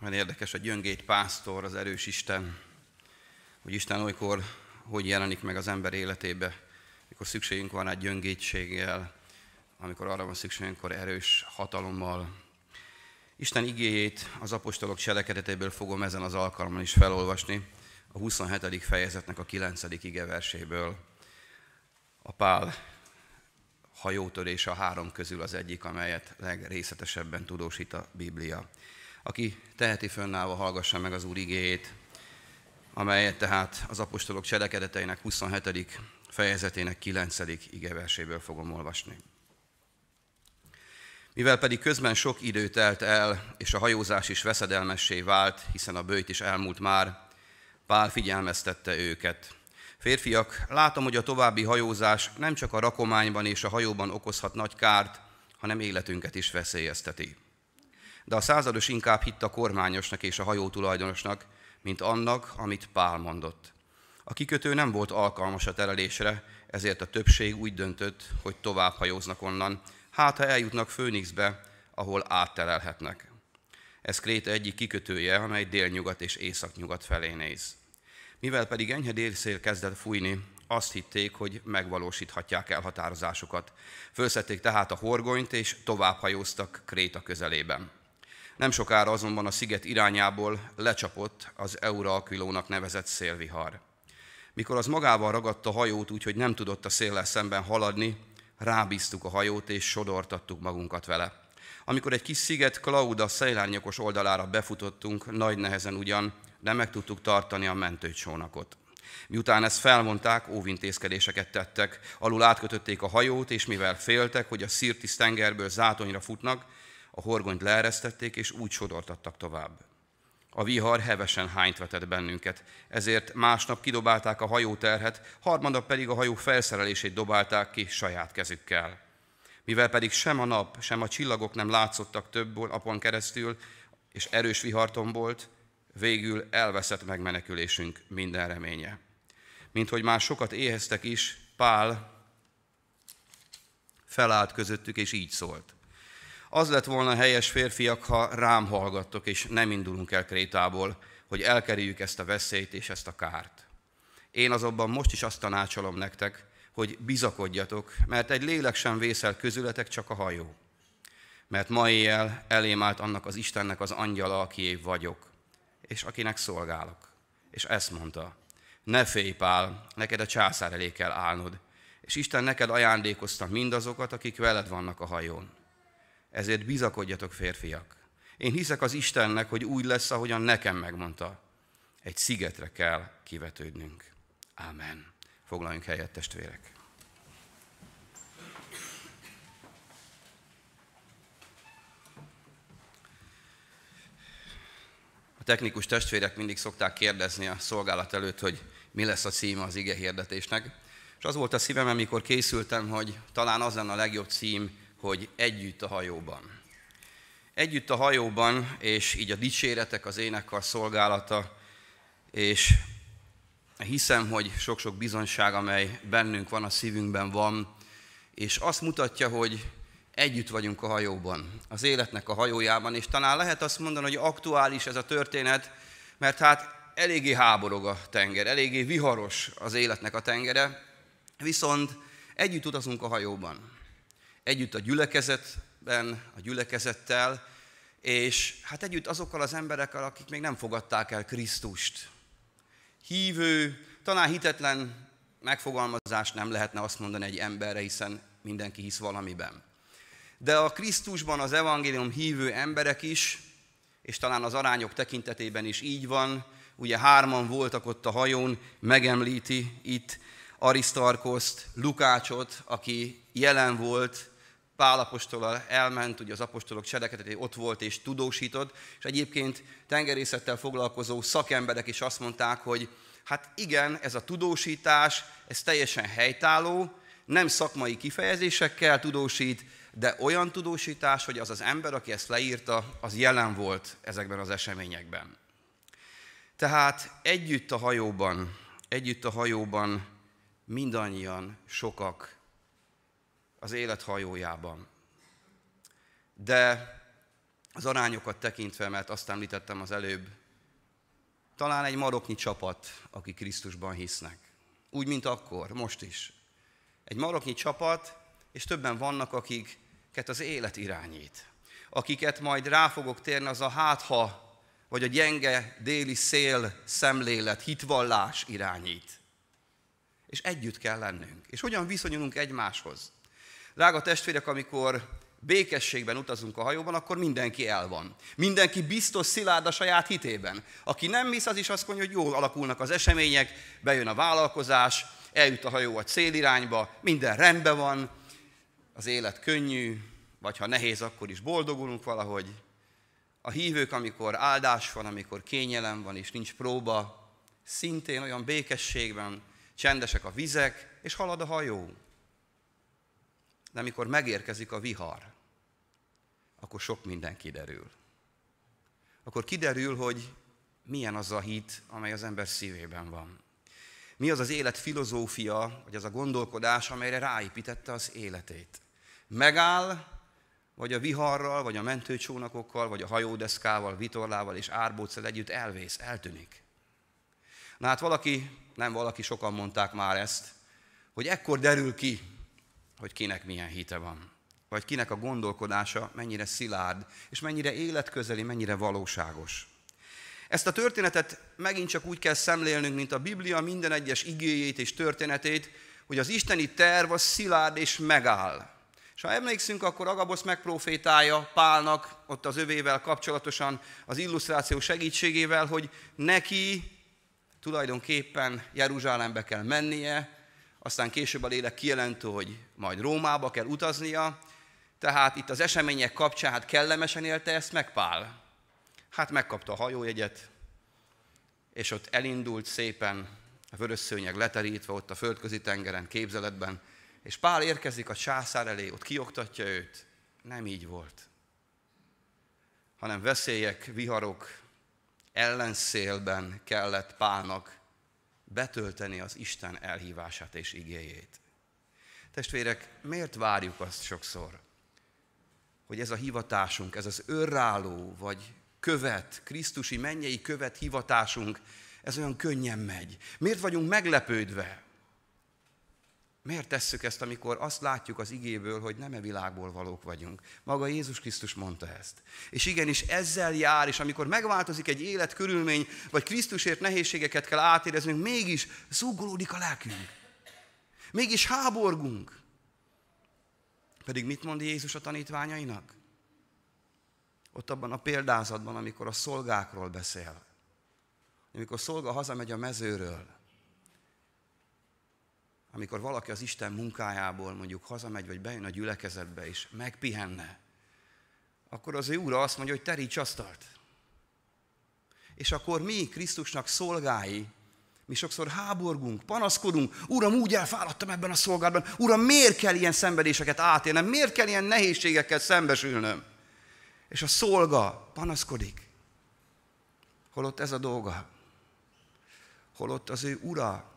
Mert érdekes, a gyöngét pásztor, az erős Isten, hogy Isten olykor hogy jelenik meg az ember életébe, mikor szükségünk van egy gyöngétséggel, amikor arra van szükségünk, akkor erős hatalommal. Isten igéjét az apostolok cselekedetéből fogom ezen az alkalommal is felolvasni, a 27. fejezetnek a 9. ige verséből. A Pál hajótörés a három közül az egyik, amelyet legrészletesebben tudósít a Biblia. Aki teheti fönnállva hallgassa meg az Úr igéjét, amelyet tehát az apostolok cselekedeteinek 27. fejezetének 9. igeverséből fogom olvasni. Mivel pedig közben sok idő telt el, és a hajózás is veszedelmessé vált, hiszen a bőjt is elmúlt már, Pál figyelmeztette őket. Férfiak, látom, hogy a további hajózás nem csak a rakományban és a hajóban okozhat nagy kárt, hanem életünket is veszélyezteti. De a százados inkább hitt a kormányosnak és a hajó tulajdonosnak, mint annak, amit Pál mondott. A kikötő nem volt alkalmas a terelésre, ezért a többség úgy döntött, hogy tovább hajóznak onnan, hát ha eljutnak Főnixbe, ahol átterelhetnek. Ez Kréta egyik kikötője, amely délnyugat és északnyugat felé néz. Mivel pedig enyhe délszél kezdett fújni, azt hitték, hogy megvalósíthatják elhatározásukat. Fölszedték tehát a horgonyt, és tovább hajóztak Kréta közelében. Nem sokára azonban a sziget irányából lecsapott az Euralquilónak nevezett szélvihar. Mikor az magával ragadta a hajót úgy, hogy nem tudott a széllel szemben haladni, rábíztuk a hajót és sodortattuk magunkat vele. Amikor egy kis sziget Klauda szejlárnyakos oldalára befutottunk, nagy nehezen ugyan, de meg tudtuk tartani a mentőcsónakot. Miután ezt felmondták, óvintézkedéseket tettek, alul átkötötték a hajót, és mivel féltek, hogy a Szirtis tengerből zátonyra futnak, a horgonyt leeresztették, és úgy sodortattak tovább. A vihar hevesen hányt vetett bennünket, ezért másnap kidobálták a hajóterhet, harmadnap pedig a hajó felszerelését dobálták ki saját kezükkel. Mivel pedig sem a nap, sem a csillagok nem látszottak több apon keresztül, és erős viharton volt, végül elveszett megmenekülésünk minden reménye. Mint hogy már sokat éheztek is, Pál felállt közöttük, és így szólt. Az lett volna helyes férfiak, ha rám hallgattok, és nem indulunk el Krétából, hogy elkerüljük ezt a veszélyt és ezt a kárt. Én azonban most is azt tanácsolom nektek, hogy bizakodjatok, mert egy lélek sem vészel közületek, csak a hajó. Mert ma éjjel elém állt annak az Istennek az angyala, akié vagyok, és akinek szolgálok. És ezt mondta, ne félj, Pál, neked a császár elé kell állnod, és Isten neked ajándékozta mindazokat, akik veled vannak a hajón. Ezért bizakodjatok, férfiak. Én hiszek az Istennek, hogy úgy lesz, ahogyan nekem megmondta. Egy szigetre kell kivetődnünk. Ámen. Foglaljunk helyet, testvérek. A technikus testvérek mindig szokták kérdezni a szolgálat előtt, hogy mi lesz a címe az ige hirdetésnek. És az volt a szívem, amikor készültem, hogy talán az lenne a legjobb cím, hogy együtt a hajóban. Együtt a hajóban, és így a dicséretek, az énekkar szolgálata, és hiszem, hogy sok-sok bizonyság, amely bennünk van, a szívünkben van, és azt mutatja, hogy együtt vagyunk a hajóban, az életnek a hajójában, és talán lehet azt mondani, hogy aktuális ez a történet, mert hát eléggé háborog a tenger, eléggé viharos az életnek a tengere, viszont együtt utazunk a hajóban együtt a gyülekezetben, a gyülekezettel, és hát együtt azokkal az emberekkel, akik még nem fogadták el Krisztust. Hívő, talán hitetlen megfogalmazás nem lehetne azt mondani egy emberre, hiszen mindenki hisz valamiben. De a Krisztusban az evangélium hívő emberek is, és talán az arányok tekintetében is így van, ugye hárman voltak ott a hajón, megemlíti itt Arisztarkoszt, Lukácsot, aki jelen volt Pálapostól elment, ugye az apostolok cselekedeté ott volt és tudósított, és egyébként tengerészettel foglalkozó szakemberek is azt mondták, hogy hát igen, ez a tudósítás, ez teljesen helytálló, nem szakmai kifejezésekkel tudósít, de olyan tudósítás, hogy az az ember, aki ezt leírta, az jelen volt ezekben az eseményekben. Tehát együtt a hajóban, együtt a hajóban mindannyian sokak az élet hajójában. De az arányokat tekintve, mert azt említettem az előbb, talán egy maroknyi csapat, aki Krisztusban hisznek. Úgy, mint akkor, most is. Egy maroknyi csapat, és többen vannak, akiket az élet irányít. Akiket majd rá fogok térni, az a hátha, vagy a gyenge déli szél szemlélet, hitvallás irányít. És együtt kell lennünk. És hogyan viszonyulunk egymáshoz? Drága testvérek, amikor békességben utazunk a hajóban, akkor mindenki el van. Mindenki biztos szilárd a saját hitében. Aki nem hisz, az is azt mondja, hogy jól alakulnak az események, bejön a vállalkozás, eljut a hajó a célirányba, minden rendben van, az élet könnyű, vagy ha nehéz, akkor is boldogulunk valahogy. A hívők, amikor áldás van, amikor kényelem van, és nincs próba, szintén olyan békességben, csendesek a vizek, és halad a hajó. De amikor megérkezik a vihar, akkor sok minden kiderül. Akkor kiderül, hogy milyen az a hit, amely az ember szívében van. Mi az az élet filozófia, vagy az a gondolkodás, amelyre ráépítette az életét. Megáll, vagy a viharral, vagy a mentőcsónakokkal, vagy a hajódeszkával, vitorlával és árbóccal együtt elvész, eltűnik. Na hát valaki, nem valaki, sokan mondták már ezt, hogy ekkor derül ki, hogy kinek milyen hite van. Vagy kinek a gondolkodása mennyire szilárd, és mennyire életközeli, mennyire valóságos. Ezt a történetet megint csak úgy kell szemlélnünk, mint a Biblia minden egyes igéjét és történetét, hogy az isteni terv az szilárd és megáll. És ha emlékszünk, akkor Agabosz megprofétálja Pálnak ott az övével kapcsolatosan az illusztráció segítségével, hogy neki tulajdonképpen Jeruzsálembe kell mennie, aztán később a lélek kijelentő, hogy majd Rómába kell utaznia, tehát itt az események kapcsán hát kellemesen élte ezt meg Pál. Hát megkapta a hajójegyet, és ott elindult szépen a vörös szőnyeg leterítve ott a földközi tengeren, képzeletben, és Pál érkezik a császár elé, ott kioktatja őt. Nem így volt. Hanem veszélyek, viharok, ellenszélben kellett Pálnak betölteni az Isten elhívását és igéjét. Testvérek, miért várjuk azt sokszor, hogy ez a hivatásunk, ez az örráló, vagy követ, Krisztusi mennyei követ hivatásunk, ez olyan könnyen megy. Miért vagyunk meglepődve? Miért tesszük ezt, amikor azt látjuk az igéből, hogy nem e világból valók vagyunk? Maga Jézus Krisztus mondta ezt. És igenis ezzel jár, és amikor megváltozik egy életkörülmény, vagy Krisztusért nehézségeket kell átéreznünk, mégis zúgolódik a lelkünk. Mégis háborgunk. Pedig mit mond Jézus a tanítványainak? Ott abban a példázatban, amikor a szolgákról beszél. Amikor szolga hazamegy a mezőről, amikor valaki az Isten munkájából mondjuk hazamegy, vagy bejön a gyülekezetbe, és megpihenne, akkor az ő úra azt mondja, hogy teríts asztalt. És akkor mi, Krisztusnak szolgái, mi sokszor háborgunk, panaszkodunk, Uram, úgy elfáradtam ebben a szolgálatban, Uram, miért kell ilyen szenvedéseket átélnem, miért kell ilyen nehézségekkel szembesülnöm? És a szolga panaszkodik. Holott ez a dolga. Holott az ő ura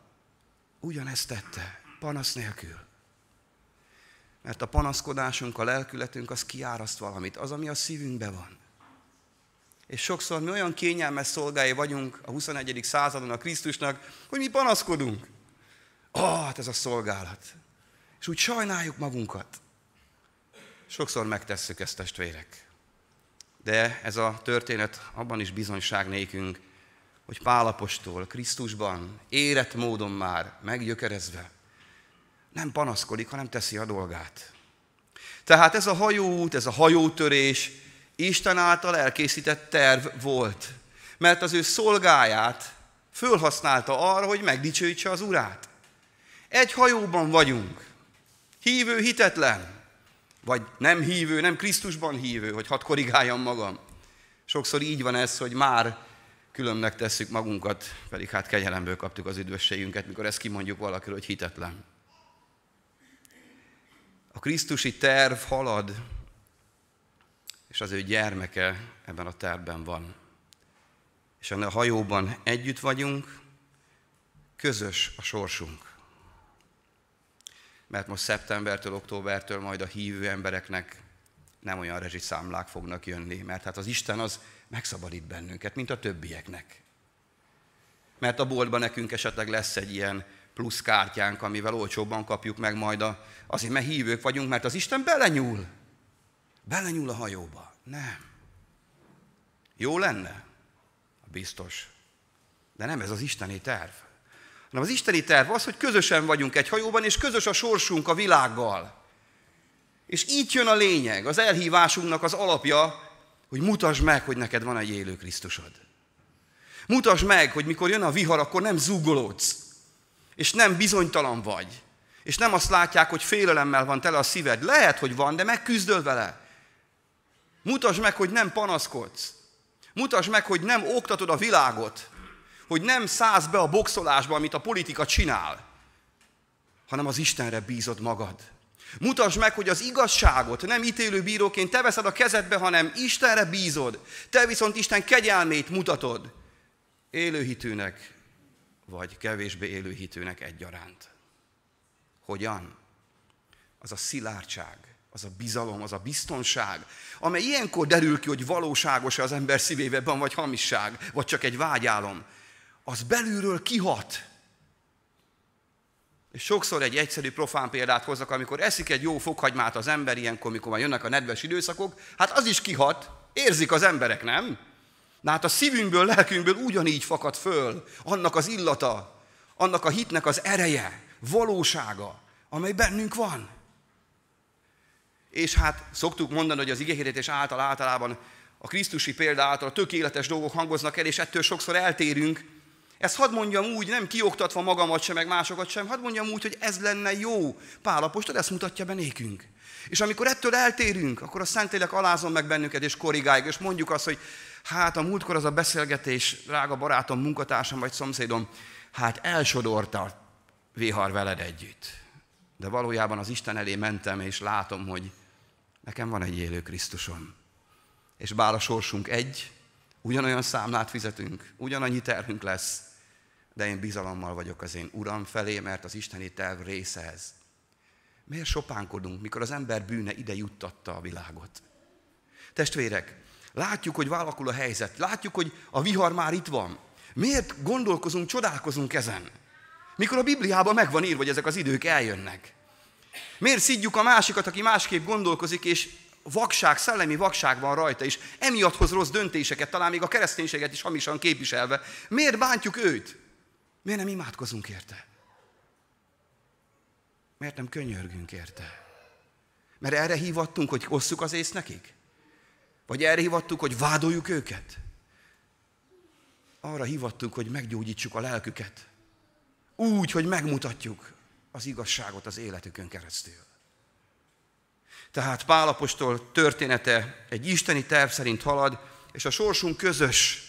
ugyanezt tette, panasz nélkül. Mert a panaszkodásunk, a lelkületünk az kiáraszt valamit, az, ami a szívünkben van. És sokszor mi olyan kényelmes szolgái vagyunk a 21. századon a Krisztusnak, hogy mi panaszkodunk. Ah, hát ez a szolgálat. És úgy sajnáljuk magunkat. Sokszor megtesszük ezt, testvérek. De ez a történet abban is bizonyság nékünk, hogy Pálapostól Krisztusban érett módon már meggyökerezve nem panaszkodik, hanem teszi a dolgát. Tehát ez a hajóút, ez a hajótörés Isten által elkészített terv volt. Mert az ő szolgáját fölhasználta arra, hogy megdicsőítse az urát. Egy hajóban vagyunk. Hívő, hitetlen. Vagy nem hívő, nem Krisztusban hívő, hogy hadd korrigáljam magam. Sokszor így van ez, hogy már különnek tesszük magunkat, pedig hát kegyelemből kaptuk az üdvösségünket, mikor ezt kimondjuk valakiről, hogy hitetlen. A Krisztusi terv halad, és az ő gyermeke ebben a tervben van. És a hajóban együtt vagyunk, közös a sorsunk. Mert most szeptembertől, októbertől majd a hívő embereknek nem olyan rezsiszámlák fognak jönni, mert hát az Isten az megszabadít bennünket, mint a többieknek. Mert a boltban nekünk esetleg lesz egy ilyen plusz kártyánk, amivel olcsóbban kapjuk meg majd a, azért, mert hívők vagyunk, mert az Isten belenyúl. Belenyúl a hajóba. Nem. Jó lenne? Biztos. De nem ez az isteni terv. Hanem az isteni terv az, hogy közösen vagyunk egy hajóban, és közös a sorsunk a világgal. És így jön a lényeg, az elhívásunknak az alapja, hogy mutasd meg, hogy neked van egy élő Krisztusod. Mutasd meg, hogy mikor jön a vihar, akkor nem zúgolódsz, és nem bizonytalan vagy, és nem azt látják, hogy félelemmel van tele a szíved. Lehet, hogy van, de megküzdöl vele. Mutasd meg, hogy nem panaszkodsz. Mutasd meg, hogy nem oktatod a világot, hogy nem szállsz be a boxolásba, amit a politika csinál, hanem az Istenre bízod magad. Mutasd meg, hogy az igazságot nem ítélő bíróként te veszed a kezedbe, hanem Istenre bízod. Te viszont Isten kegyelmét mutatod. Élőhitűnek, vagy kevésbé élőhitűnek egyaránt. Hogyan? Az a szilárdság, az a bizalom, az a biztonság, amely ilyenkor derül ki, hogy valóságos-e az ember szívében, vagy hamisság, vagy csak egy vágyálom, az belülről kihat. És sokszor egy egyszerű profán példát hozzak, amikor eszik egy jó fokhagymát az ember, ilyenkor, mikor már jönnek a nedves időszakok, hát az is kihat, érzik az emberek, nem? Na hát a szívünkből, lelkünkből ugyanígy fakad föl annak az illata, annak a hitnek az ereje, valósága, amely bennünk van. És hát szoktuk mondani, hogy az igéhirdetés által általában a Krisztusi példa által a tökéletes dolgok hangoznak el, és ettől sokszor eltérünk. Ezt hadd mondjam úgy, nem kioktatva magamat sem, meg másokat sem, hadd mondjam úgy, hogy ez lenne jó. Pálapostól ezt mutatja be nékünk. És amikor ettől eltérünk, akkor a Szentlélek alázom meg bennünket, és korrigáljuk, és mondjuk azt, hogy hát a múltkor az a beszélgetés, drága barátom, munkatársam vagy szomszédom, hát elsodorta vihar veled együtt. De valójában az Isten elé mentem, és látom, hogy Nekem van egy élő Krisztusom. És bár a sorsunk egy, ugyanolyan számlát fizetünk, ugyanannyi terhünk lesz, de én bizalommal vagyok az én Uram felé, mert az isteni terv része ez. Miért sopánkodunk, mikor az ember bűne ide juttatta a világot? Testvérek, látjuk, hogy válakul a helyzet, látjuk, hogy a vihar már itt van. Miért gondolkozunk, csodálkozunk ezen? Mikor a Bibliában megvan írva, hogy ezek az idők eljönnek. Miért szidjuk a másikat, aki másképp gondolkozik, és vakság, szellemi vakság van rajta, és emiatt hoz rossz döntéseket, talán még a kereszténységet is hamisan képviselve. Miért bántjuk őt? Miért nem imádkozunk érte? Miért nem könyörgünk érte? Mert erre hívattunk, hogy osszuk az ész nekik? Vagy erre hívattuk, hogy vádoljuk őket? Arra hívattunk, hogy meggyógyítsuk a lelküket. Úgy, hogy megmutatjuk, az igazságot az életükön keresztül. Tehát Pálapostól története egy isteni terv szerint halad, és a sorsunk közös,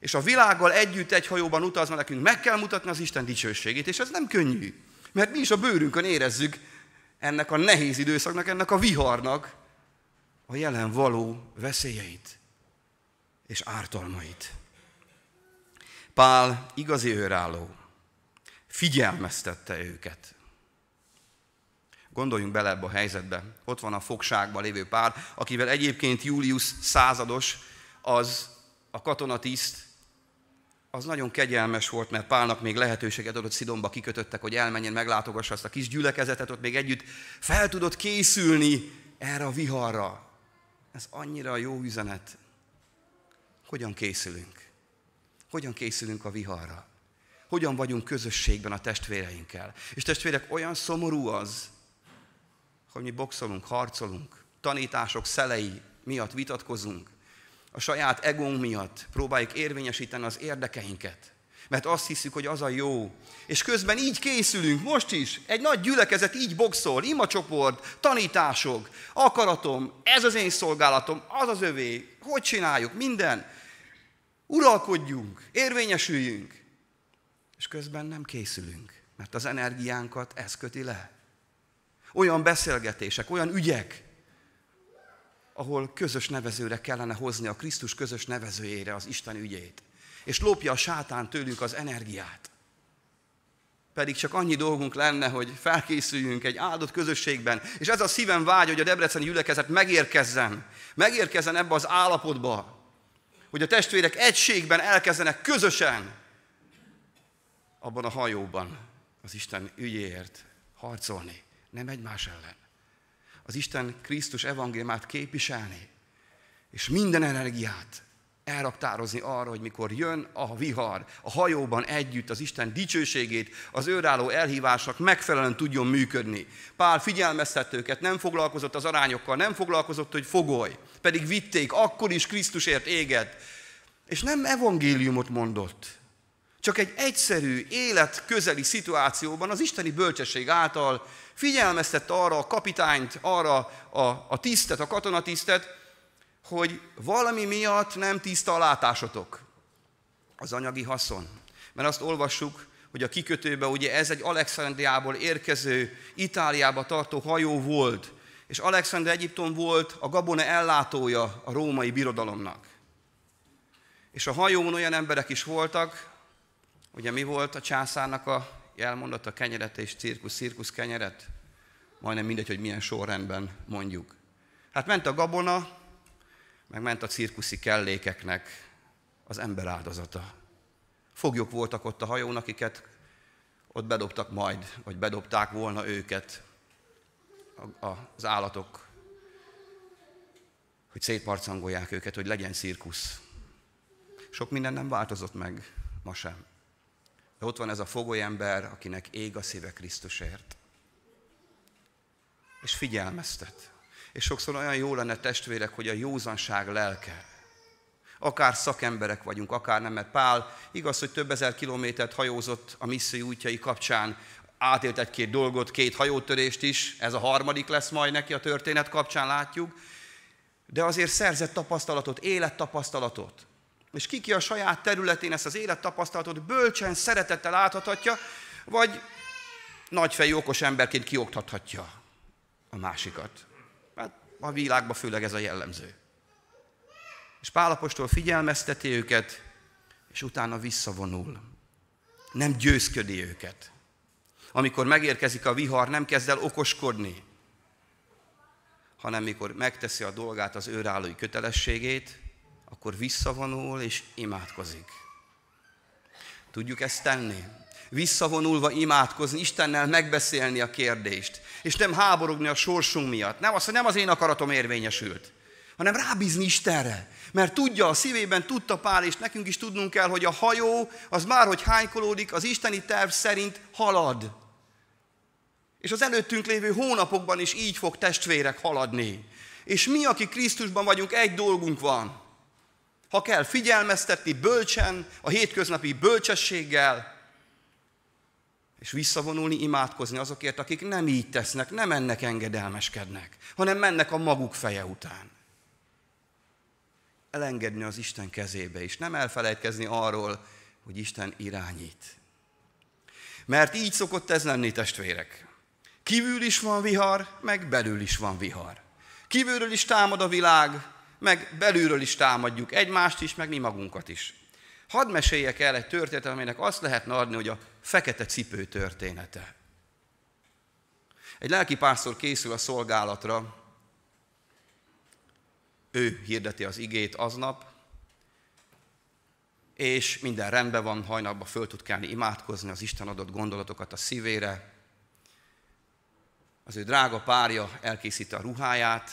és a világgal együtt egy hajóban utazva nekünk meg kell mutatni az Isten dicsőségét, és ez nem könnyű, mert mi is a bőrünkön érezzük ennek a nehéz időszaknak, ennek a viharnak a jelen való veszélyeit és ártalmait. Pál igazi őrálló, figyelmeztette őket. Gondoljunk bele ebbe a helyzetbe. Ott van a fogságban lévő pár, akivel egyébként Julius százados, az a katonatiszt, az nagyon kegyelmes volt, mert Pálnak még lehetőséget adott Szidonba, kikötöttek, hogy elmenjen, meglátogassa azt a kis gyülekezetet, ott még együtt fel tudott készülni erre a viharra. Ez annyira jó üzenet. Hogyan készülünk? Hogyan készülünk a viharra? Hogyan vagyunk közösségben a testvéreinkkel? És testvérek, olyan szomorú az, hogy mi boxolunk, harcolunk, tanítások szelei miatt vitatkozunk, a saját egónk miatt próbáljuk érvényesíteni az érdekeinket. Mert azt hiszük, hogy az a jó. És közben így készülünk, most is, egy nagy gyülekezet így boxol, imacsoport, tanítások, akaratom, ez az én szolgálatom, az az övé, hogy csináljuk, minden. Uralkodjunk, érvényesüljünk. És közben nem készülünk, mert az energiánkat ez köti le. Olyan beszélgetések, olyan ügyek, ahol közös nevezőre kellene hozni a Krisztus közös nevezőjére az Isten ügyét. És lopja a sátán tőlünk az energiát. pedig csak annyi dolgunk lenne, hogy felkészüljünk egy áldott közösségben. És ez a szívem vágy, hogy a Debreceni gyülekezet megérkezzen. Megérkezzen ebbe az állapotba, hogy a testvérek egységben elkezdenek közösen abban a hajóban az Isten ügyéért harcolni, nem egymás ellen. Az Isten Krisztus evangéliumát képviselni, és minden energiát elraktározni arra, hogy mikor jön a vihar, a hajóban együtt az Isten dicsőségét, az őrálló elhívásnak megfelelően tudjon működni. Pál figyelmeztett őket, nem foglalkozott az arányokkal, nem foglalkozott, hogy fogoly, pedig vitték, akkor is Krisztusért éget. És nem evangéliumot mondott, csak egy egyszerű, élet közeli szituációban az isteni bölcsesség által figyelmeztette arra a kapitányt, arra a, a tisztet, a katonatisztet, hogy valami miatt nem tiszta a látásotok. Az anyagi haszon. Mert azt olvassuk, hogy a kikötőbe ugye ez egy Alexandriából érkező, Itáliába tartó hajó volt, és Alexander Egyiptom volt a gabona ellátója a római birodalomnak. És a hajón olyan emberek is voltak, ugye mi volt a császárnak a jelmondat, a kenyeret és cirkusz, cirkusz kenyeret? Majdnem mindegy, hogy milyen sorrendben mondjuk. Hát ment a gabona, meg ment a cirkuszi kellékeknek az ember áldozata. Foglyok voltak ott a hajón, akiket ott bedobtak majd, vagy bedobták volna őket az állatok, hogy szétmarcangolják őket, hogy legyen cirkusz. Sok minden nem változott meg, ma sem. De ott van ez a fogolyember, akinek ég a szíve Krisztusért. És figyelmeztet. És sokszor olyan jó lenne testvérek, hogy a józanság lelke, akár szakemberek vagyunk, akár nem, mert Pál igaz, hogy több ezer kilométert hajózott a misszió útjai kapcsán, átélt egy-két dolgot, két hajótörést is, ez a harmadik lesz majd neki a történet kapcsán, látjuk, de azért szerzett tapasztalatot, élettapasztalatot. És kiki a saját területén ezt az élettapasztalatot bölcsen, szeretettel átadhatja, vagy nagyfejű okos emberként kioktathatja a másikat. Hát a világban főleg ez a jellemző. És Pálapostól figyelmezteti őket, és utána visszavonul. Nem győzködi őket. Amikor megérkezik a vihar, nem kezd el okoskodni, hanem mikor megteszi a dolgát, az őrállói kötelességét, akkor visszavonul és imádkozik. Tudjuk ezt tenni? Visszavonulva imádkozni, Istennel megbeszélni a kérdést, és nem háborogni a sorsunk miatt. Nem az, hogy nem az én akaratom érvényesült, hanem rábízni Istenre. Mert tudja, a szívében tudta Pál, és nekünk is tudnunk kell, hogy a hajó az már, hogy hánykolódik, az isteni terv szerint halad. És az előttünk lévő hónapokban is így fog testvérek haladni. És mi, akik Krisztusban vagyunk, egy dolgunk van. Ha kell figyelmeztetni bölcsen, a hétköznapi bölcsességgel, és visszavonulni, imádkozni azokért, akik nem így tesznek, nem ennek engedelmeskednek, hanem mennek a maguk feje után. Elengedni az Isten kezébe is, nem elfelejtkezni arról, hogy Isten irányít. Mert így szokott ez lenni, testvérek. Kívül is van vihar, meg belül is van vihar. Kívülről is támad a világ, meg belülről is támadjuk egymást is, meg mi magunkat is. Hadd meséljek el egy történetet, aminek azt lehetne adni, hogy a fekete cipő története. Egy lelki pásztor készül a szolgálatra, ő hirdeti az igét aznap, és minden rendben van, hajnalban föl tud kelni, imádkozni az Isten adott gondolatokat a szívére. Az ő drága párja elkészíti a ruháját,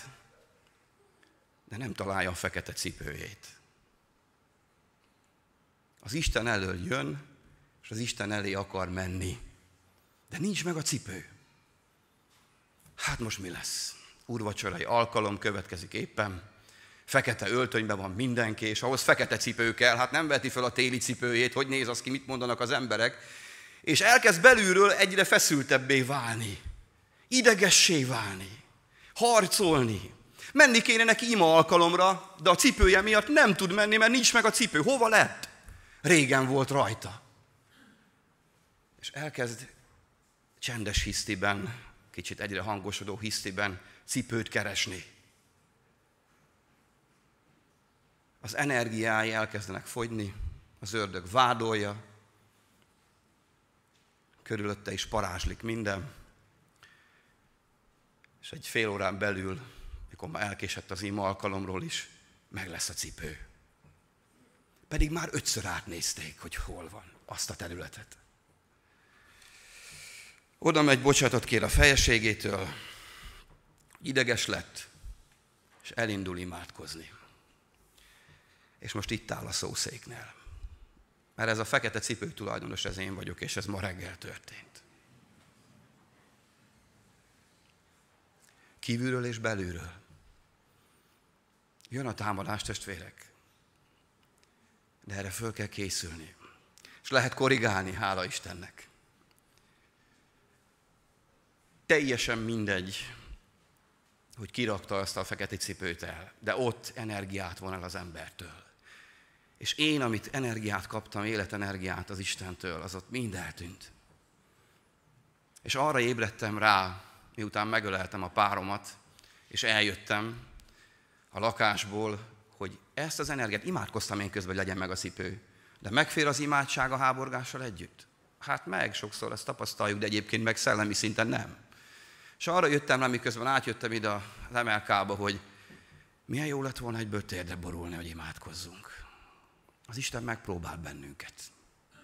de nem találja a fekete cipőjét. Az Isten elől jön, és az Isten elé akar menni. De nincs meg a cipő. Hát most mi lesz? Úrvacsorai alkalom következik éppen. Fekete öltönyben van mindenki, és ahhoz fekete cipő kell. Hát nem veti fel a téli cipőjét, hogy néz az ki, mit mondanak az emberek. És elkezd belülről egyre feszültebbé válni. Idegessé válni. Harcolni. Menni kéne neki ima alkalomra, de a cipője miatt nem tud menni, mert nincs meg a cipő. Hova lett? Régen volt rajta. És elkezd csendes hisztiben, kicsit egyre hangosodó hisztiben cipőt keresni. Az energiái elkezdenek fogyni, az ördög vádolja, körülötte is parázslik minden, és egy fél órán belül, mikor már elkésett az ima alkalomról is, meg lesz a cipő. Pedig már ötször átnézték, hogy hol van azt a területet. Oda megy, bocsátot kér a fejeségétől, ideges lett, és elindul imádkozni. És most itt áll a szószéknél. Mert ez a fekete cipő tulajdonos, ez én vagyok, és ez ma reggel történt. Kívülről és belülről. Jön a támadás, testvérek. De erre föl kell készülni. És lehet korrigálni, hála Istennek. Teljesen mindegy, hogy kirakta azt a fekete cipőt el, de ott energiát von el az embertől. És én, amit energiát kaptam, életenergiát az Istentől, az ott mind eltűnt. És arra ébredtem rá, miután megöleltem a páromat, és eljöttem a lakásból, hogy ezt az energiát, imádkoztam én közben, hogy legyen meg a cipő, de megfér az imádság a háborgással együtt? Hát meg, sokszor ezt tapasztaljuk, de egyébként meg szellemi szinten nem. És arra jöttem rá, miközben átjöttem ide az emelkába, hogy milyen jó lett volna egyből térdre borulni, hogy imádkozzunk. Az Isten megpróbál bennünket.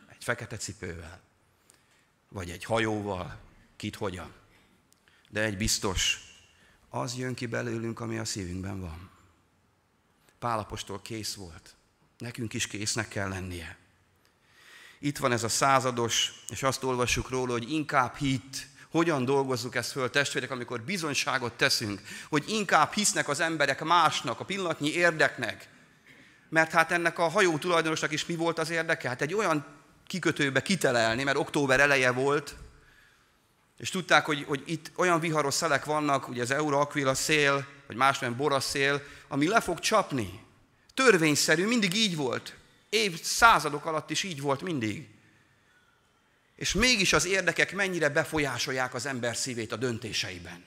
Egy fekete cipővel, vagy egy hajóval, kit hogyan. De egy biztos, az jön ki belőlünk, ami a szívünkben van. Pálapostól kész volt. Nekünk is késznek kell lennie. Itt van ez a százados, és azt olvassuk róla, hogy inkább hit, hogyan dolgozzuk ezt föl, testvérek, amikor bizonyságot teszünk, hogy inkább hisznek az emberek másnak, a pillanatnyi érdeknek, mert hát ennek a hajó tulajdonosnak is mi volt az érdeke? Hát egy olyan kikötőbe kitelelni, mert október eleje volt, és tudták, hogy, hogy itt olyan viharos szelek vannak, ugye az Euroaquila szél, vagy másmilyen borasz szél, ami le fog csapni. Törvényszerű, mindig így volt. Év századok alatt is így volt mindig. És mégis az érdekek mennyire befolyásolják az ember szívét a döntéseiben.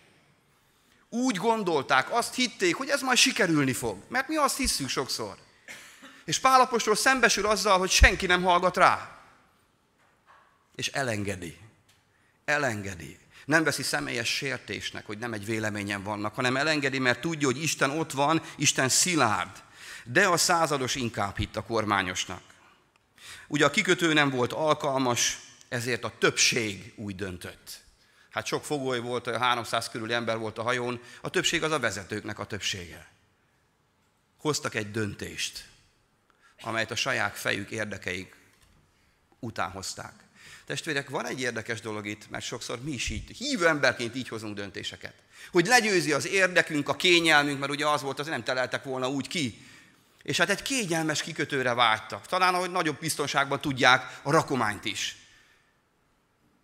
Úgy gondolták, azt hitték, hogy ez majd sikerülni fog. Mert mi azt hiszünk sokszor. És Pálapostól szembesül azzal, hogy senki nem hallgat rá. És elengedi. Elengedi. Nem veszi személyes sértésnek, hogy nem egy véleményen vannak, hanem elengedi, mert tudja, hogy Isten ott van, Isten szilárd. De a százados inkább hitt a kormányosnak. Ugye a kikötő nem volt alkalmas, ezért a többség úgy döntött. Hát sok fogoly volt, 300 körüli ember volt a hajón, a többség az a vezetőknek a többsége. Hoztak egy döntést amelyet a saját fejük érdekeik után hozták. Testvérek, van egy érdekes dolog itt, mert sokszor mi is így, hívő emberként így hozunk döntéseket. Hogy legyőzi az érdekünk, a kényelmünk, mert ugye az volt, az nem teleltek volna úgy ki. És hát egy kényelmes kikötőre vágytak. Talán, ahogy nagyobb biztonságban tudják, a rakományt is.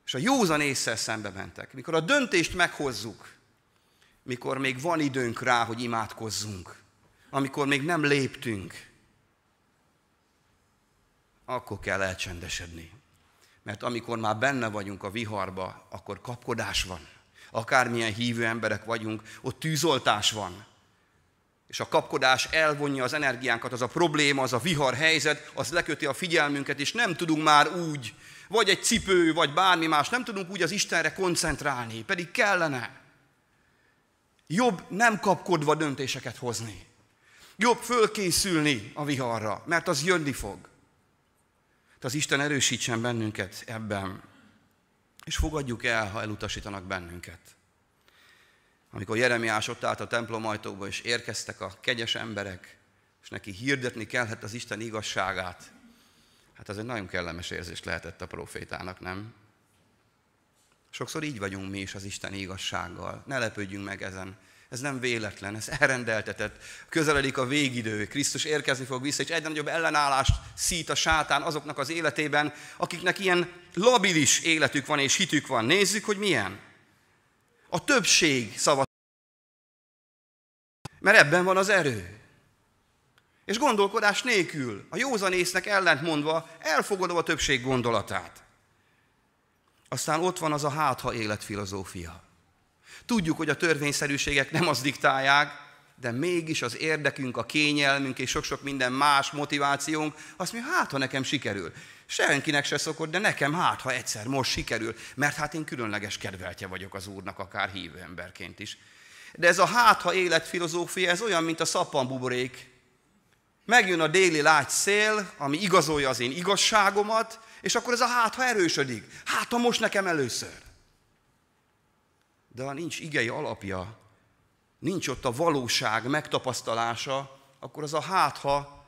És a józan észre szembe mentek. Mikor a döntést meghozzuk, mikor még van időnk rá, hogy imádkozzunk, amikor még nem léptünk, akkor kell elcsendesedni. Mert amikor már benne vagyunk a viharba, akkor kapkodás van. Akármilyen hívő emberek vagyunk, ott tűzoltás van. És a kapkodás elvonja az energiánkat, az a probléma, az a vihar helyzet, az leköti a figyelmünket, és nem tudunk már úgy, vagy egy cipő, vagy bármi más, nem tudunk úgy az Istenre koncentrálni, pedig kellene. Jobb nem kapkodva döntéseket hozni. Jobb fölkészülni a viharra, mert az jönni fog. De az Isten erősítsen bennünket ebben, és fogadjuk el, ha elutasítanak bennünket. Amikor Jeremiás ott állt a templom ajtóba, és érkeztek a kegyes emberek, és neki hirdetni kellett az Isten igazságát, hát ez egy nagyon kellemes érzés lehetett a profétának, nem? Sokszor így vagyunk mi is az Isten igazsággal. Ne lepődjünk meg ezen. Ez nem véletlen, ez elrendeltetett. Közeledik a végidő, Krisztus érkezni fog vissza, és egyre nagyobb ellenállást szít a sátán azoknak az életében, akiknek ilyen labilis életük van és hitük van. Nézzük, hogy milyen. A többség szava. Mert ebben van az erő. És gondolkodás nélkül, a józanésznek ellentmondva, elfogadom a többség gondolatát. Aztán ott van az a hátha életfilozófia. Tudjuk, hogy a törvényszerűségek nem azt diktálják, de mégis az érdekünk, a kényelmünk és sok-sok minden más motivációnk, azt mondja, hát ha nekem sikerül. Senkinek se szokott, de nekem hát, ha egyszer most sikerül, mert hát én különleges kedveltje vagyok az Úrnak, akár hívő emberként is. De ez a hát, ha életfilozófia, ez olyan, mint a szappanbuborék. Megjön a déli lágy szél, ami igazolja az én igazságomat, és akkor ez a hát, ha erősödik. Hát, ha most nekem először. De ha nincs igei alapja, nincs ott a valóság megtapasztalása, akkor az a hát, ha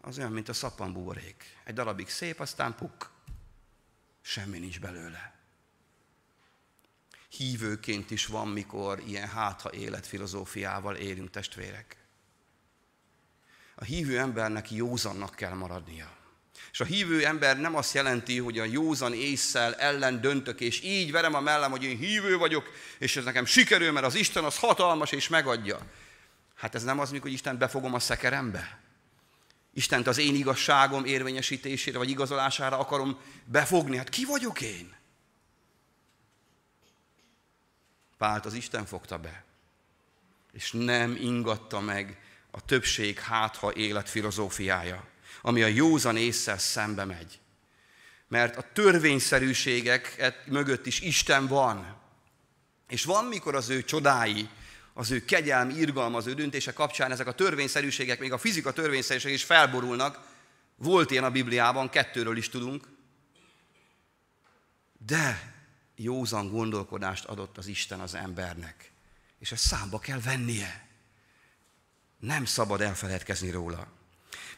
az olyan, mint a szappanbuborék. Egy darabig szép, aztán puk. Semmi nincs belőle. Hívőként is van, mikor ilyen hátha életfilozófiával élünk testvérek. A hívő embernek józannak kell maradnia. És a hívő ember nem azt jelenti, hogy a józan észsel ellen döntök, és így verem a mellem, hogy én hívő vagyok, és ez nekem sikerül, mert az Isten az hatalmas, és megadja. Hát ez nem az, mikor Isten befogom a szekerembe. Istent az én igazságom érvényesítésére, vagy igazolására akarom befogni. Hát ki vagyok én? Pált az Isten fogta be, és nem ingatta meg a többség hátha élet filozófiája, ami a józan észsel szembe megy. Mert a törvényszerűségek mögött is Isten van. És van, mikor az ő csodái, az ő kegyelmi, irgalma, az ő döntése kapcsán ezek a törvényszerűségek, még a fizika törvényszerűségek is felborulnak. Volt ilyen a Bibliában, kettőről is tudunk. De józan gondolkodást adott az Isten az embernek. És ezt számba kell vennie. Nem szabad elfeledkezni róla.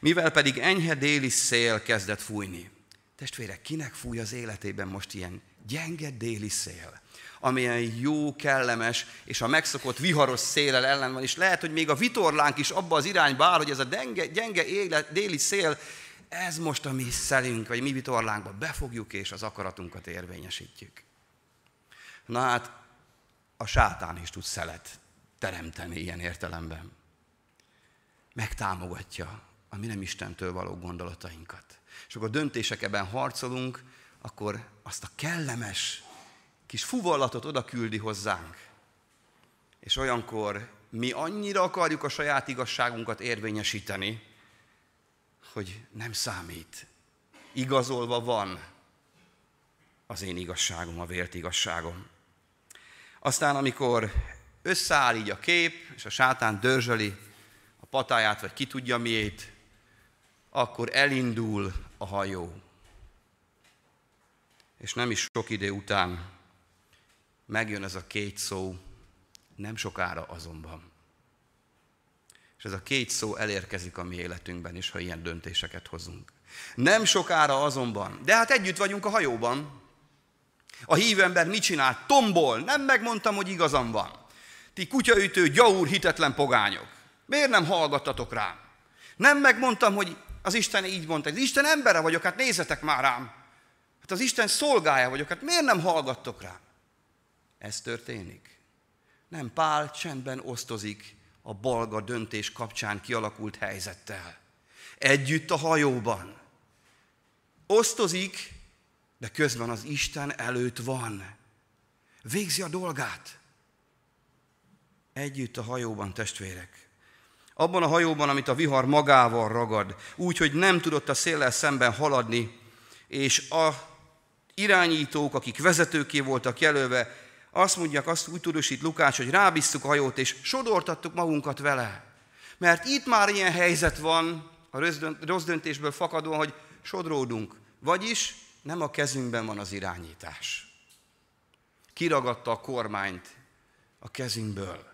Mivel pedig enyhe déli szél kezdett fújni. Testvérek, kinek fúj az életében most ilyen gyenge déli szél? amilyen jó, kellemes, és a megszokott viharos szélel ellen van, és lehet, hogy még a vitorlánk is abba az irányba áll, hogy ez a denge, gyenge élet, déli szél, ez most a mi szelünk, vagy mi vitorlánkba befogjuk, és az akaratunkat érvényesítjük. Na hát, a sátán is tud szelet teremteni ilyen értelemben. Megtámogatja a mi nem Istentől való gondolatainkat. És akkor döntések ebben harcolunk, akkor azt a kellemes, kis fuvallatot oda küldi hozzánk. És olyankor mi annyira akarjuk a saját igazságunkat érvényesíteni, hogy nem számít. Igazolva van az én igazságom, a vért igazságom. Aztán, amikor összeáll így a kép, és a sátán dörzsöli a patáját, vagy ki tudja miét, akkor elindul a hajó. És nem is sok idő után megjön ez a két szó, nem sokára azonban. És ez a két szó elérkezik a mi életünkben is, ha ilyen döntéseket hozunk. Nem sokára azonban, de hát együtt vagyunk a hajóban. A hívember mit csinál? Tombol, nem megmondtam, hogy igazam van. Ti kutyaütő, gyaúr, hitetlen pogányok. Miért nem hallgattatok rám? Nem megmondtam, hogy az Isten így mondta, az Isten embere vagyok, hát nézzetek már rám. Hát az Isten szolgája vagyok, hát miért nem hallgattok rám? Ez történik. Nem, Pál csendben osztozik a balga döntés kapcsán kialakult helyzettel. Együtt a hajóban. Osztozik, de közben az Isten előtt van. Végzi a dolgát. Együtt a hajóban, testvérek. Abban a hajóban, amit a vihar magával ragad, úgy, hogy nem tudott a széllel szemben haladni, és a irányítók, akik vezetőké voltak jelölve, azt mondják, azt úgy tudósít Lukács, hogy rábíztuk a hajót, és sodortattuk magunkat vele. Mert itt már ilyen helyzet van, a rossz döntésből fakadóan, hogy sodródunk. Vagyis nem a kezünkben van az irányítás. Kiragadta a kormányt a kezünkből.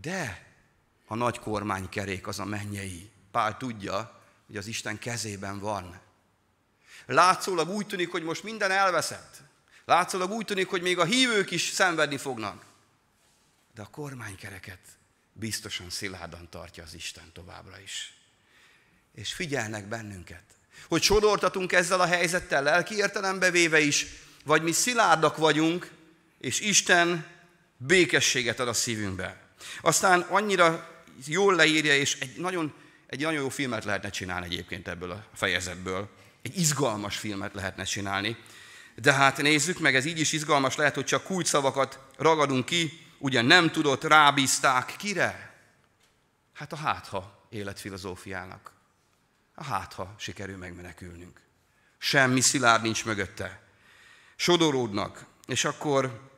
De a nagy kormánykerék az a mennyei. Pál tudja, hogy az Isten kezében van. Látszólag úgy tűnik, hogy most minden elveszett. Látszólag úgy tűnik, hogy még a hívők is szenvedni fognak. De a kormánykereket biztosan szilárdan tartja az Isten továbbra is. És figyelnek bennünket, hogy sodortatunk ezzel a helyzettel lelki értelembe véve is, vagy mi szilárdak vagyunk, és Isten békességet ad a szívünkbe. Aztán annyira jól leírja, és egy nagyon, egy nagyon jó filmet lehetne csinálni egyébként ebből a fejezetből. Egy izgalmas filmet lehetne csinálni. De hát nézzük meg, ez így is izgalmas lehet, hogy csak kulcsszavakat ragadunk ki, ugye nem tudott, rábízták kire? Hát a hátha életfilozófiának. A hátha sikerül megmenekülnünk. Semmi szilárd nincs mögötte. Sodoródnak, és akkor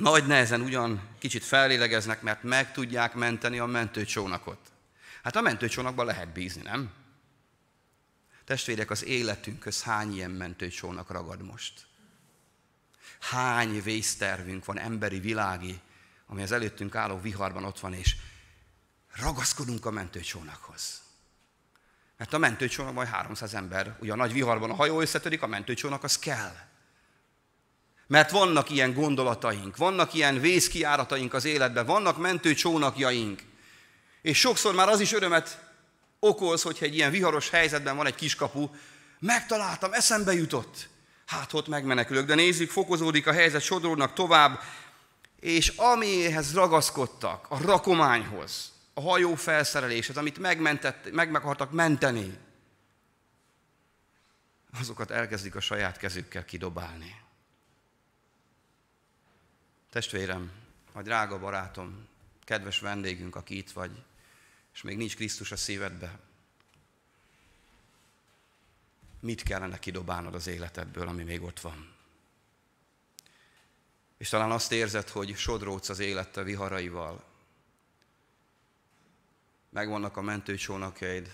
nagy nehezen ugyan kicsit fellélegeznek, mert meg tudják menteni a mentőcsónakot. Hát a mentőcsónakban lehet bízni, nem? Testvérek, az életünkhöz hány ilyen mentőcsónak ragad most? Hány vésztervünk van, emberi, világi, ami az előttünk álló viharban ott van, és ragaszkodunk a mentőcsónakhoz. Mert a mentőcsónak majd 300 ember, ugye a nagy viharban a hajó összetörik, a mentőcsónak az kell. Mert vannak ilyen gondolataink, vannak ilyen vészkiárataink az életben, vannak mentőcsónakjaink. És sokszor már az is örömet okoz, hogyha egy ilyen viharos helyzetben van egy kiskapu, megtaláltam, eszembe jutott. Hát ott megmenekülök, de nézzük, fokozódik a helyzet, sodródnak tovább, és amihez ragaszkodtak, a rakományhoz, a hajó felszereléshez, amit megmentett, meg, meg akartak menteni, azokat elkezdik a saját kezükkel kidobálni. Testvérem, vagy drága barátom, kedves vendégünk, aki itt vagy, és még nincs Krisztus a szívedbe, mit kellene kidobálnod az életedből, ami még ott van? És talán azt érzed, hogy sodródsz az élettel viharaival. Megvannak a mentőcsónakjaid.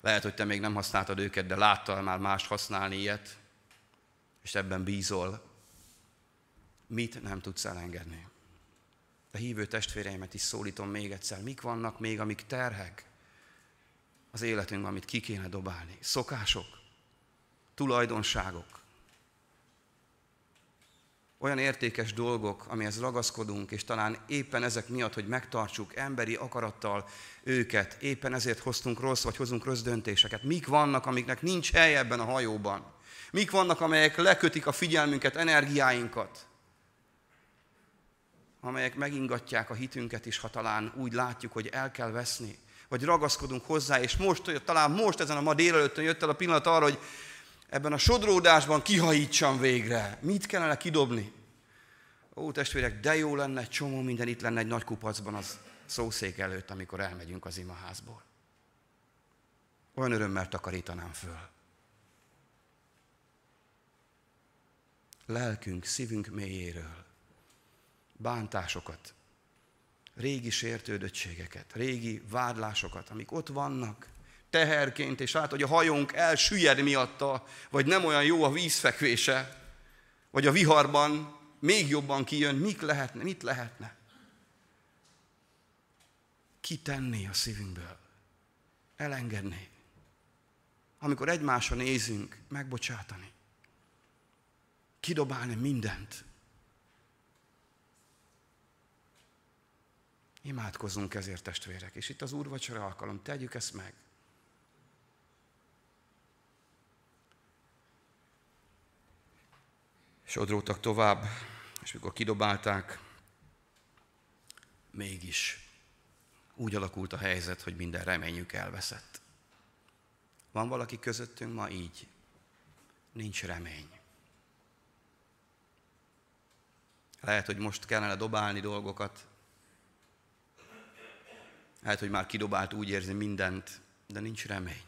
Lehet, hogy te még nem használtad őket, de láttál már mást használni ilyet, és ebben bízol. Mit nem tudsz elengedni? A hívő testvéreimet is szólítom még egyszer. Mik vannak még, amik terhek az életünkben, amit ki kéne dobálni? Szokások, tulajdonságok, olyan értékes dolgok, amihez ragaszkodunk, és talán éppen ezek miatt, hogy megtartsuk emberi akarattal őket, éppen ezért hoztunk rossz, vagy hozunk rossz döntéseket. Mik vannak, amiknek nincs hely ebben a hajóban? Mik vannak, amelyek lekötik a figyelmünket, energiáinkat? Amelyek megingatják a hitünket is, ha talán úgy látjuk, hogy el kell veszni, vagy ragaszkodunk hozzá, és most, talán most ezen a ma délelőttön jött el a pillanat arra, hogy ebben a sodródásban kihajítsam végre. Mit kellene kidobni? Ó, testvérek, de jó lenne, csomó minden itt lenne egy nagy kupacban az szószék előtt, amikor elmegyünk az imaházból. Olyan örömmel takarítanám föl. Lelkünk, szívünk mélyéről bántásokat, régi sértődöttségeket, régi vádlásokat, amik ott vannak, teherként, és lát, hogy a hajónk elsüllyed miatta, vagy nem olyan jó a vízfekvése, vagy a viharban még jobban kijön, mik lehetne, mit lehetne? Kitenni a szívünkből, elengedni. Amikor egymásra nézünk, megbocsátani. Kidobálni mindent. Imádkozzunk ezért, testvérek. És itt az úrvacsora alkalom, tegyük ezt meg. Sodródtak tovább, és mikor kidobálták, mégis úgy alakult a helyzet, hogy minden reményük elveszett. Van valaki közöttünk ma így? Nincs remény. Lehet, hogy most kellene dobálni dolgokat. Lehet, hogy már kidobált úgy érzi mindent, de nincs remény.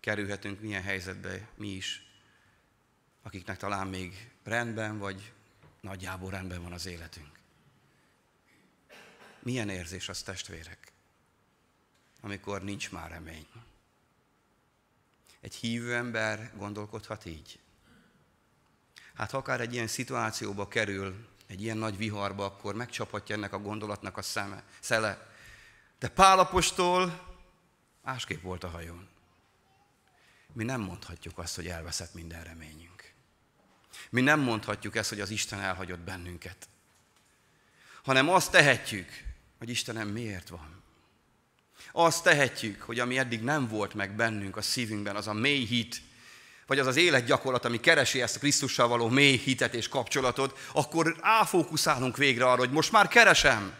Kerülhetünk milyen helyzetbe mi is, akiknek talán még rendben vagy nagyjából rendben van az életünk. Milyen érzés az testvérek, amikor nincs már remény? Egy hívő ember gondolkodhat így. Hát ha akár egy ilyen szituációba kerül, egy ilyen nagy viharba, akkor megcsaphatja ennek a gondolatnak a szeme, szele. De Pálapostól másképp volt a hajón. Mi nem mondhatjuk azt, hogy elveszett minden reményünk. Mi nem mondhatjuk ezt, hogy az Isten elhagyott bennünket. Hanem azt tehetjük, hogy Istenem miért van. Azt tehetjük, hogy ami eddig nem volt meg bennünk a szívünkben, az a mély hit, vagy az az életgyakorlat, ami keresi ezt a Krisztussal való mély hitet és kapcsolatot, akkor áfókuszálunk végre arra, hogy most már keresem.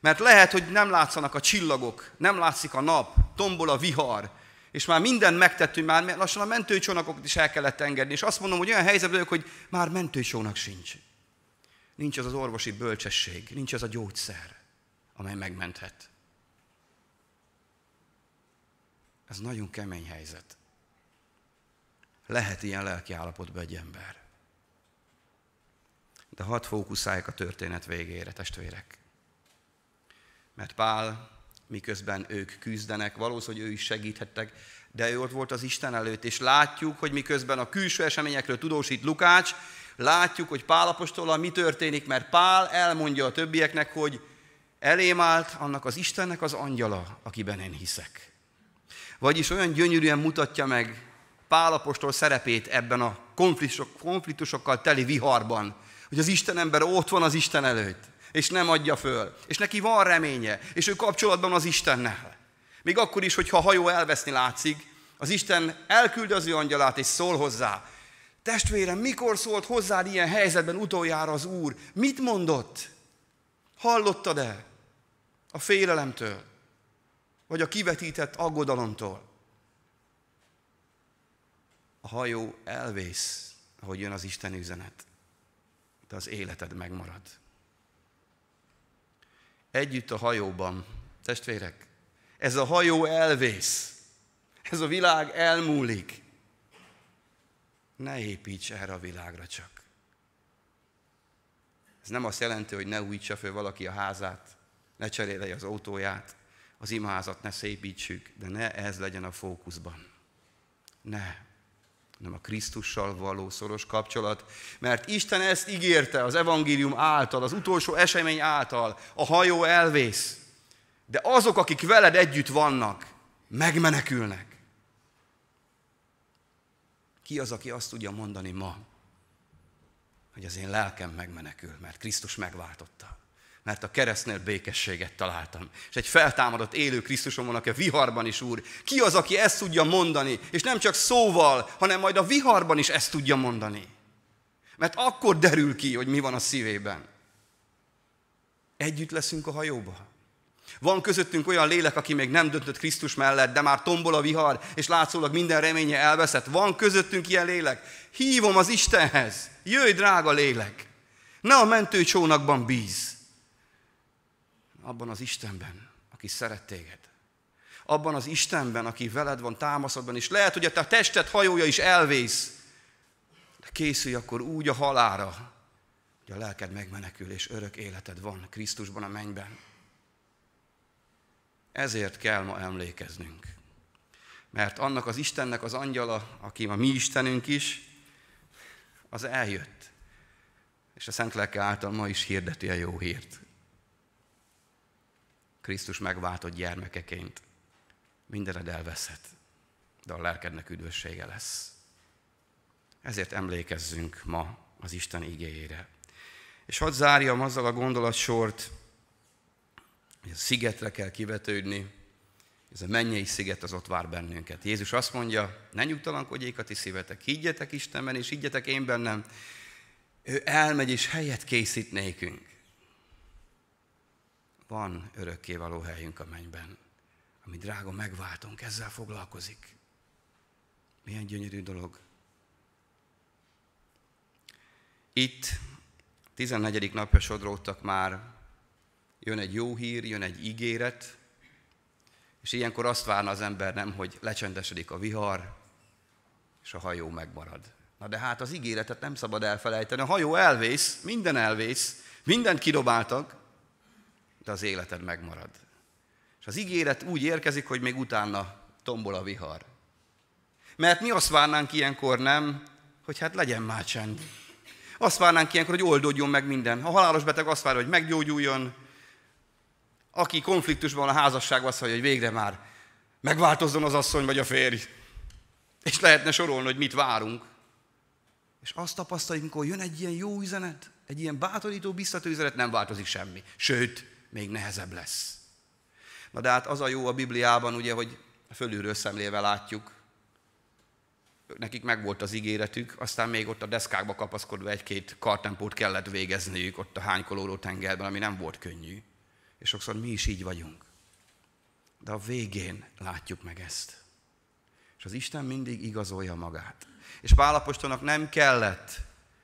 Mert lehet, hogy nem látszanak a csillagok, nem látszik a nap, tombol a vihar, és már mindent megtettünk, már lassan a mentőcsónakokat is el kellett engedni, és azt mondom, hogy olyan helyzetben vagyok, hogy már mentőcsónak sincs. nincs az az orvosi bölcsesség, nincs az a gyógyszer, amely megmenthet. Ez nagyon kemény helyzet. Lehet ilyen lelki állapotban egy ember. De hadd fókuszálják a történet végére, testvérek. Mert Pál, miközben ők küzdenek, valószínűleg ő is segíthettek, de ő ott volt az Isten előtt, és látjuk, hogy miközben a külső eseményekről tudósít Lukács, látjuk, hogy Pál apostolal mi történik, mert Pál elmondja a többieknek, hogy elém állt annak az Istennek az angyala, akiben én hiszek. Vagyis olyan gyönyörűen mutatja meg Pál apostol szerepét ebben a konfliktusok, konfliktusokkal teli viharban, hogy az Isten ember ott van az Isten előtt, és nem adja föl, és neki van reménye, és ő kapcsolatban az Istennel. Még akkor is, hogyha a hajó elveszni látszik, az Isten elküldi az ő angyalát, és szól hozzá. Testvérem, mikor szólt hozzád ilyen helyzetben utoljára az Úr? Mit mondott? Hallottad-e? A félelemtől? Vagy a kivetített aggodalomtól? A hajó elvész, ahogy jön az Isten üzenet, de az életed megmarad. Együtt a hajóban, testvérek, ez a hajó elvész, ez a világ elmúlik. Ne építs erre a világra csak. Ez nem azt jelenti, hogy ne újítsa föl valaki a házát, ne cserélje az autóját, az imaházat ne szépítsük, de ne ez legyen a fókuszban. Ne hanem a Krisztussal való szoros kapcsolat. Mert Isten ezt ígérte az evangélium által, az utolsó esemény által, a hajó elvész. De azok, akik veled együtt vannak, megmenekülnek. Ki az, aki azt tudja mondani ma, hogy az én lelkem megmenekül, mert Krisztus megváltotta mert a keresztnél békességet találtam. És egy feltámadott élő Krisztusom van, aki a viharban is úr. Ki az, aki ezt tudja mondani, és nem csak szóval, hanem majd a viharban is ezt tudja mondani. Mert akkor derül ki, hogy mi van a szívében. Együtt leszünk a hajóba. Van közöttünk olyan lélek, aki még nem döntött Krisztus mellett, de már tombol a vihar, és látszólag minden reménye elveszett. Van közöttünk ilyen lélek. Hívom az Istenhez. Jöjj, drága lélek! Ne a mentőcsónakban bíz abban az Istenben, aki szeret téged. Abban az Istenben, aki veled van támaszodban, és lehet, hogy a te tested hajója is elvész, de készülj akkor úgy a halára, hogy a lelked megmenekül, és örök életed van Krisztusban a mennyben. Ezért kell ma emlékeznünk. Mert annak az Istennek az angyala, aki a mi Istenünk is, az eljött. És a Szent Lelke által ma is hirdeti a jó hírt. Krisztus megváltott gyermekeként mindened elveszhet, de a lelkednek üdvössége lesz. Ezért emlékezzünk ma az Isten igéjére. És hadd zárjam azzal a gondolatsort, hogy a szigetre kell kivetődni, ez a mennyei sziget az ott vár bennünket. Jézus azt mondja, ne nyugtalankodjék a ti szívetek, higgyetek Istenben, és higgyetek én bennem. Ő elmegy és helyet készít nékünk. Van örökkévaló helyünk a mennyben, ami drága megváltunk, ezzel foglalkozik. Milyen gyönyörű dolog. Itt 14. napja sodródtak már, jön egy jó hír, jön egy ígéret, és ilyenkor azt várna az ember nem, hogy lecsendesedik a vihar, és a hajó megmarad. Na de hát az ígéretet nem szabad elfelejteni. A hajó elvész, minden elvész, mindent kidobáltak, de az életed megmarad. És az ígéret úgy érkezik, hogy még utána tombol a vihar. Mert mi azt várnánk ilyenkor, nem, hogy hát legyen már csend. Azt várnánk ilyenkor, hogy oldódjon meg minden. A halálos beteg azt várja, hogy meggyógyuljon. Aki konfliktusban a házasságban azt várja, hogy végre már megváltozzon az asszony vagy a férj. És lehetne sorolni, hogy mit várunk. És azt tapasztaljuk, amikor jön egy ilyen jó üzenet, egy ilyen bátorító, biztató üzenet, nem változik semmi. Sőt, még nehezebb lesz. Na de hát az a jó a Bibliában, ugye, hogy fölülről szemlével látjuk, nekik megvolt az ígéretük, aztán még ott a deszkákba kapaszkodva egy-két kartempót kellett végezniük ott a hánykolóró tengerben, ami nem volt könnyű. És sokszor mi is így vagyunk. De a végén látjuk meg ezt. És az Isten mindig igazolja magát. És Pálapostolnak nem kellett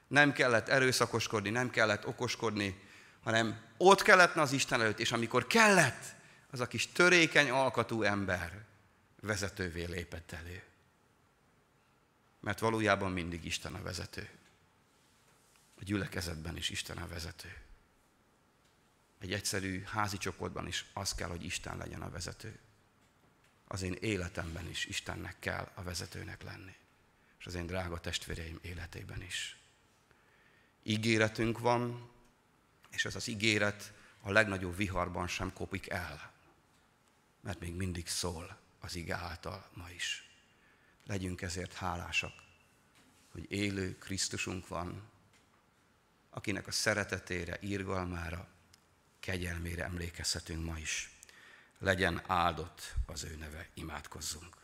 Nem kellett erőszakoskodni, nem kellett okoskodni, hanem ott kellett az Isten előtt, és amikor kellett, az a kis törékeny alkatú ember vezetővé lépett elő. Mert valójában mindig Isten a vezető. A gyülekezetben is Isten a vezető. Egy egyszerű házi csoportban is az kell, hogy Isten legyen a vezető. Az én életemben is Istennek kell a vezetőnek lenni. És az én drága testvéreim életében is. Ígéretünk van, és ez az ígéret a legnagyobb viharban sem kopik el. Mert még mindig szól az ige által ma is. Legyünk ezért hálásak, hogy élő Krisztusunk van, akinek a szeretetére, írgalmára, kegyelmére emlékezhetünk ma is. Legyen áldott az ő neve, imádkozzunk.